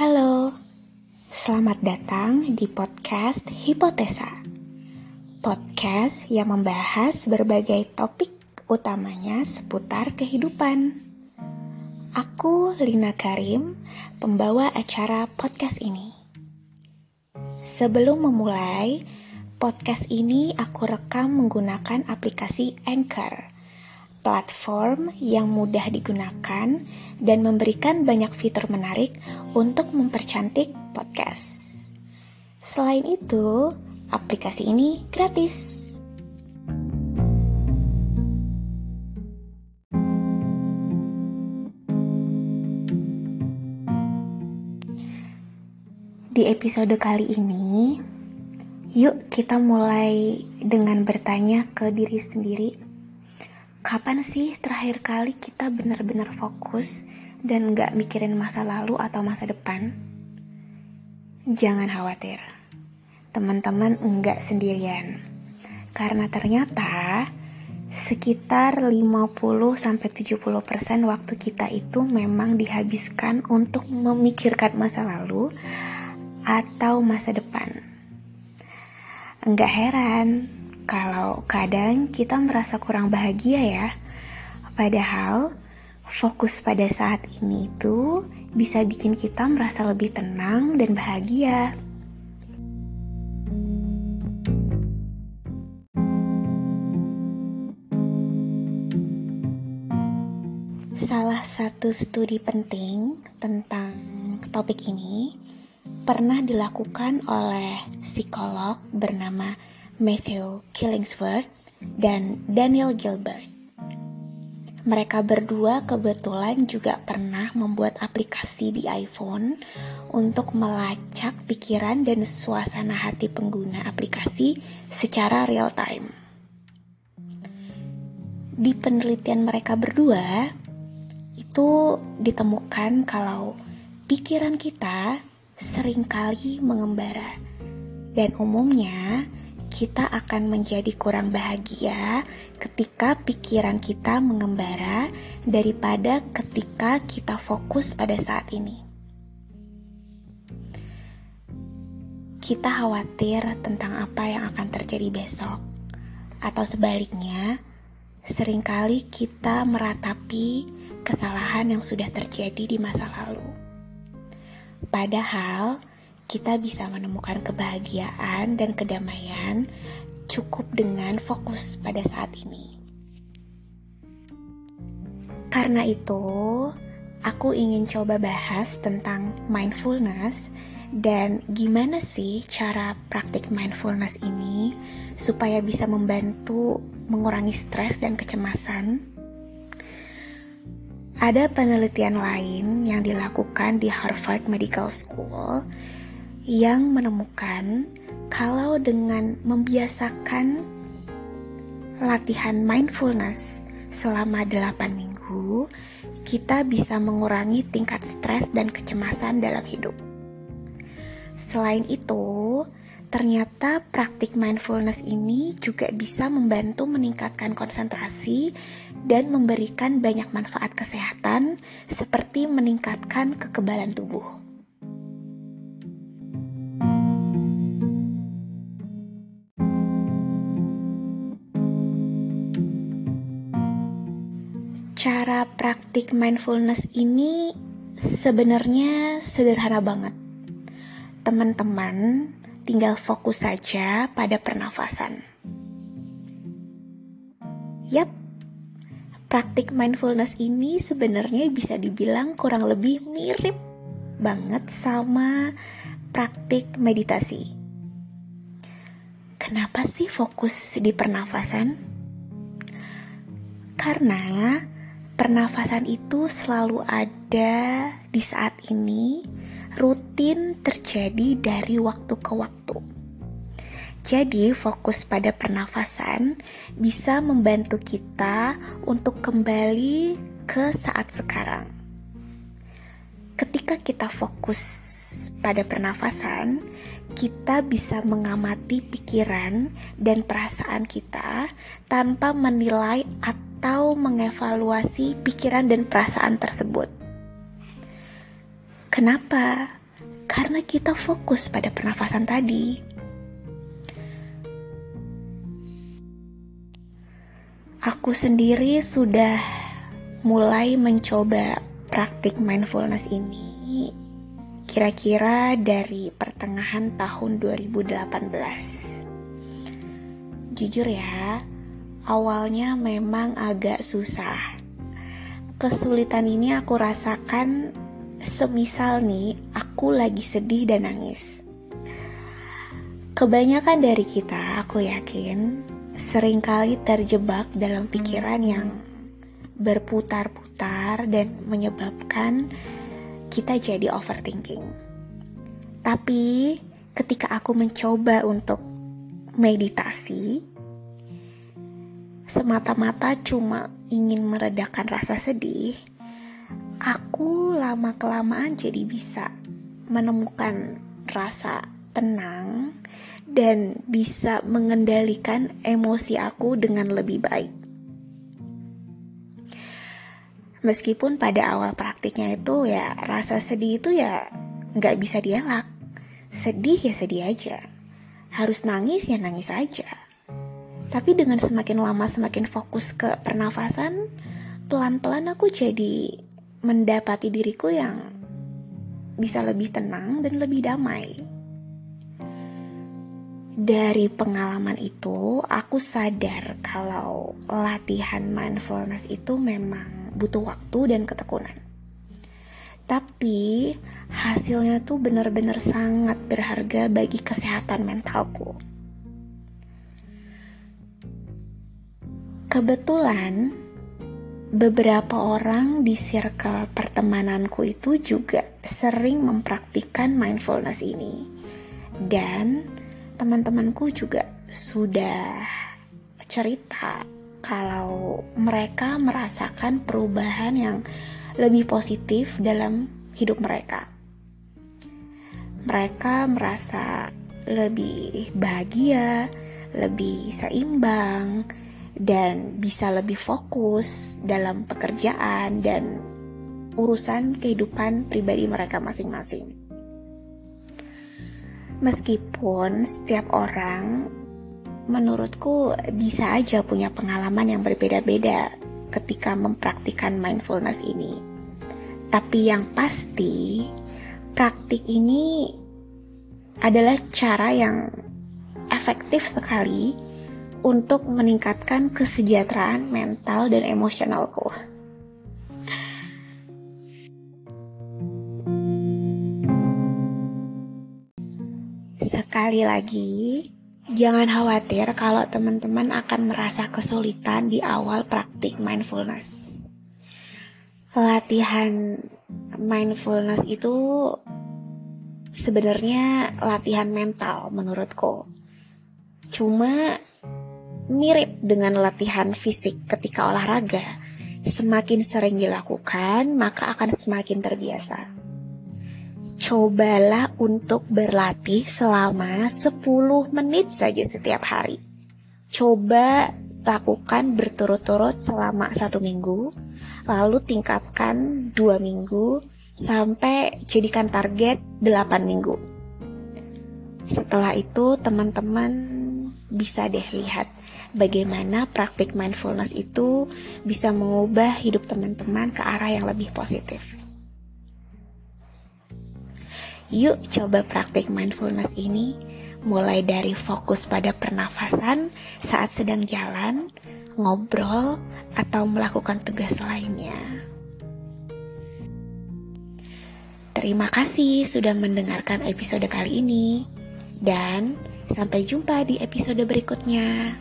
Halo, selamat datang di podcast Hipotesa. Podcast yang membahas berbagai topik utamanya seputar kehidupan. Aku Lina Karim, pembawa acara podcast ini. Sebelum memulai, podcast ini aku rekam menggunakan aplikasi Anchor platform yang mudah digunakan dan memberikan banyak fitur menarik untuk mempercantik podcast. Selain itu, aplikasi ini gratis. Di episode kali ini, yuk kita mulai dengan bertanya ke diri sendiri Kapan sih terakhir kali kita benar-benar fokus dan gak mikirin masa lalu atau masa depan? Jangan khawatir, teman-teman enggak sendirian. Karena ternyata sekitar 50-70% waktu kita itu memang dihabiskan untuk memikirkan masa lalu atau masa depan. Enggak heran kalau kadang kita merasa kurang bahagia ya. Padahal fokus pada saat ini itu bisa bikin kita merasa lebih tenang dan bahagia. Salah satu studi penting tentang topik ini pernah dilakukan oleh psikolog bernama Matthew Killingsworth, dan Daniel Gilbert. Mereka berdua kebetulan juga pernah membuat aplikasi di iPhone untuk melacak pikiran dan suasana hati pengguna aplikasi secara real time. Di penelitian mereka berdua, itu ditemukan kalau pikiran kita sering kali mengembara dan umumnya kita akan menjadi kurang bahagia ketika pikiran kita mengembara daripada ketika kita fokus pada saat ini. Kita khawatir tentang apa yang akan terjadi besok, atau sebaliknya, sering kali kita meratapi kesalahan yang sudah terjadi di masa lalu. Padahal, kita bisa menemukan kebahagiaan dan kedamaian cukup dengan fokus pada saat ini. Karena itu, aku ingin coba bahas tentang mindfulness dan gimana sih cara praktik mindfulness ini supaya bisa membantu mengurangi stres dan kecemasan. Ada penelitian lain yang dilakukan di Harvard Medical School yang menemukan kalau dengan membiasakan latihan mindfulness selama 8 minggu, kita bisa mengurangi tingkat stres dan kecemasan dalam hidup. Selain itu, ternyata praktik mindfulness ini juga bisa membantu meningkatkan konsentrasi dan memberikan banyak manfaat kesehatan seperti meningkatkan kekebalan tubuh. Cara praktik mindfulness ini sebenarnya sederhana banget. Teman-teman tinggal fokus saja pada pernafasan. Yap, praktik mindfulness ini sebenarnya bisa dibilang kurang lebih mirip banget sama praktik meditasi. Kenapa sih fokus di pernafasan? Karena Pernafasan itu selalu ada di saat ini, rutin terjadi dari waktu ke waktu. Jadi, fokus pada pernafasan bisa membantu kita untuk kembali ke saat sekarang. Ketika kita fokus pada pernafasan, kita bisa mengamati pikiran dan perasaan kita tanpa menilai atau atau mengevaluasi pikiran dan perasaan tersebut. Kenapa karena kita fokus pada pernafasan tadi. Aku sendiri sudah mulai mencoba praktik mindfulness ini kira-kira dari pertengahan tahun 2018. Jujur ya, awalnya memang agak susah. Kesulitan ini aku rasakan semisal nih aku lagi sedih dan nangis. Kebanyakan dari kita, aku yakin, sering kali terjebak dalam pikiran yang berputar-putar dan menyebabkan kita jadi overthinking. Tapi ketika aku mencoba untuk meditasi, semata-mata cuma ingin meredakan rasa sedih, aku lama-kelamaan jadi bisa menemukan rasa tenang dan bisa mengendalikan emosi aku dengan lebih baik. Meskipun pada awal praktiknya itu ya rasa sedih itu ya nggak bisa dielak. Sedih ya sedih aja. Harus nangis ya nangis aja tapi dengan semakin lama semakin fokus ke pernafasan, pelan-pelan aku jadi mendapati diriku yang bisa lebih tenang dan lebih damai. Dari pengalaman itu, aku sadar kalau latihan mindfulness itu memang butuh waktu dan ketekunan. Tapi hasilnya tuh benar-benar sangat berharga bagi kesehatan mentalku. Kebetulan beberapa orang di circle pertemananku itu juga sering mempraktikkan mindfulness ini. Dan teman-temanku juga sudah cerita kalau mereka merasakan perubahan yang lebih positif dalam hidup mereka. Mereka merasa lebih bahagia, lebih seimbang, dan bisa lebih fokus dalam pekerjaan dan urusan kehidupan pribadi mereka masing-masing. Meskipun setiap orang menurutku bisa aja punya pengalaman yang berbeda-beda ketika mempraktikkan mindfulness ini. Tapi yang pasti, praktik ini adalah cara yang efektif sekali untuk meningkatkan kesejahteraan mental dan emosionalku. Sekali lagi, jangan khawatir kalau teman-teman akan merasa kesulitan di awal praktik mindfulness. Latihan mindfulness itu sebenarnya latihan mental menurutku. Cuma mirip dengan latihan fisik ketika olahraga. Semakin sering dilakukan, maka akan semakin terbiasa. Cobalah untuk berlatih selama 10 menit saja setiap hari. Coba lakukan berturut-turut selama satu minggu, lalu tingkatkan dua minggu, sampai jadikan target 8 minggu. Setelah itu teman-teman bisa deh lihat bagaimana praktik mindfulness itu bisa mengubah hidup teman-teman ke arah yang lebih positif. Yuk coba praktik mindfulness ini mulai dari fokus pada pernafasan saat sedang jalan, ngobrol, atau melakukan tugas lainnya. Terima kasih sudah mendengarkan episode kali ini, dan sampai jumpa di episode berikutnya.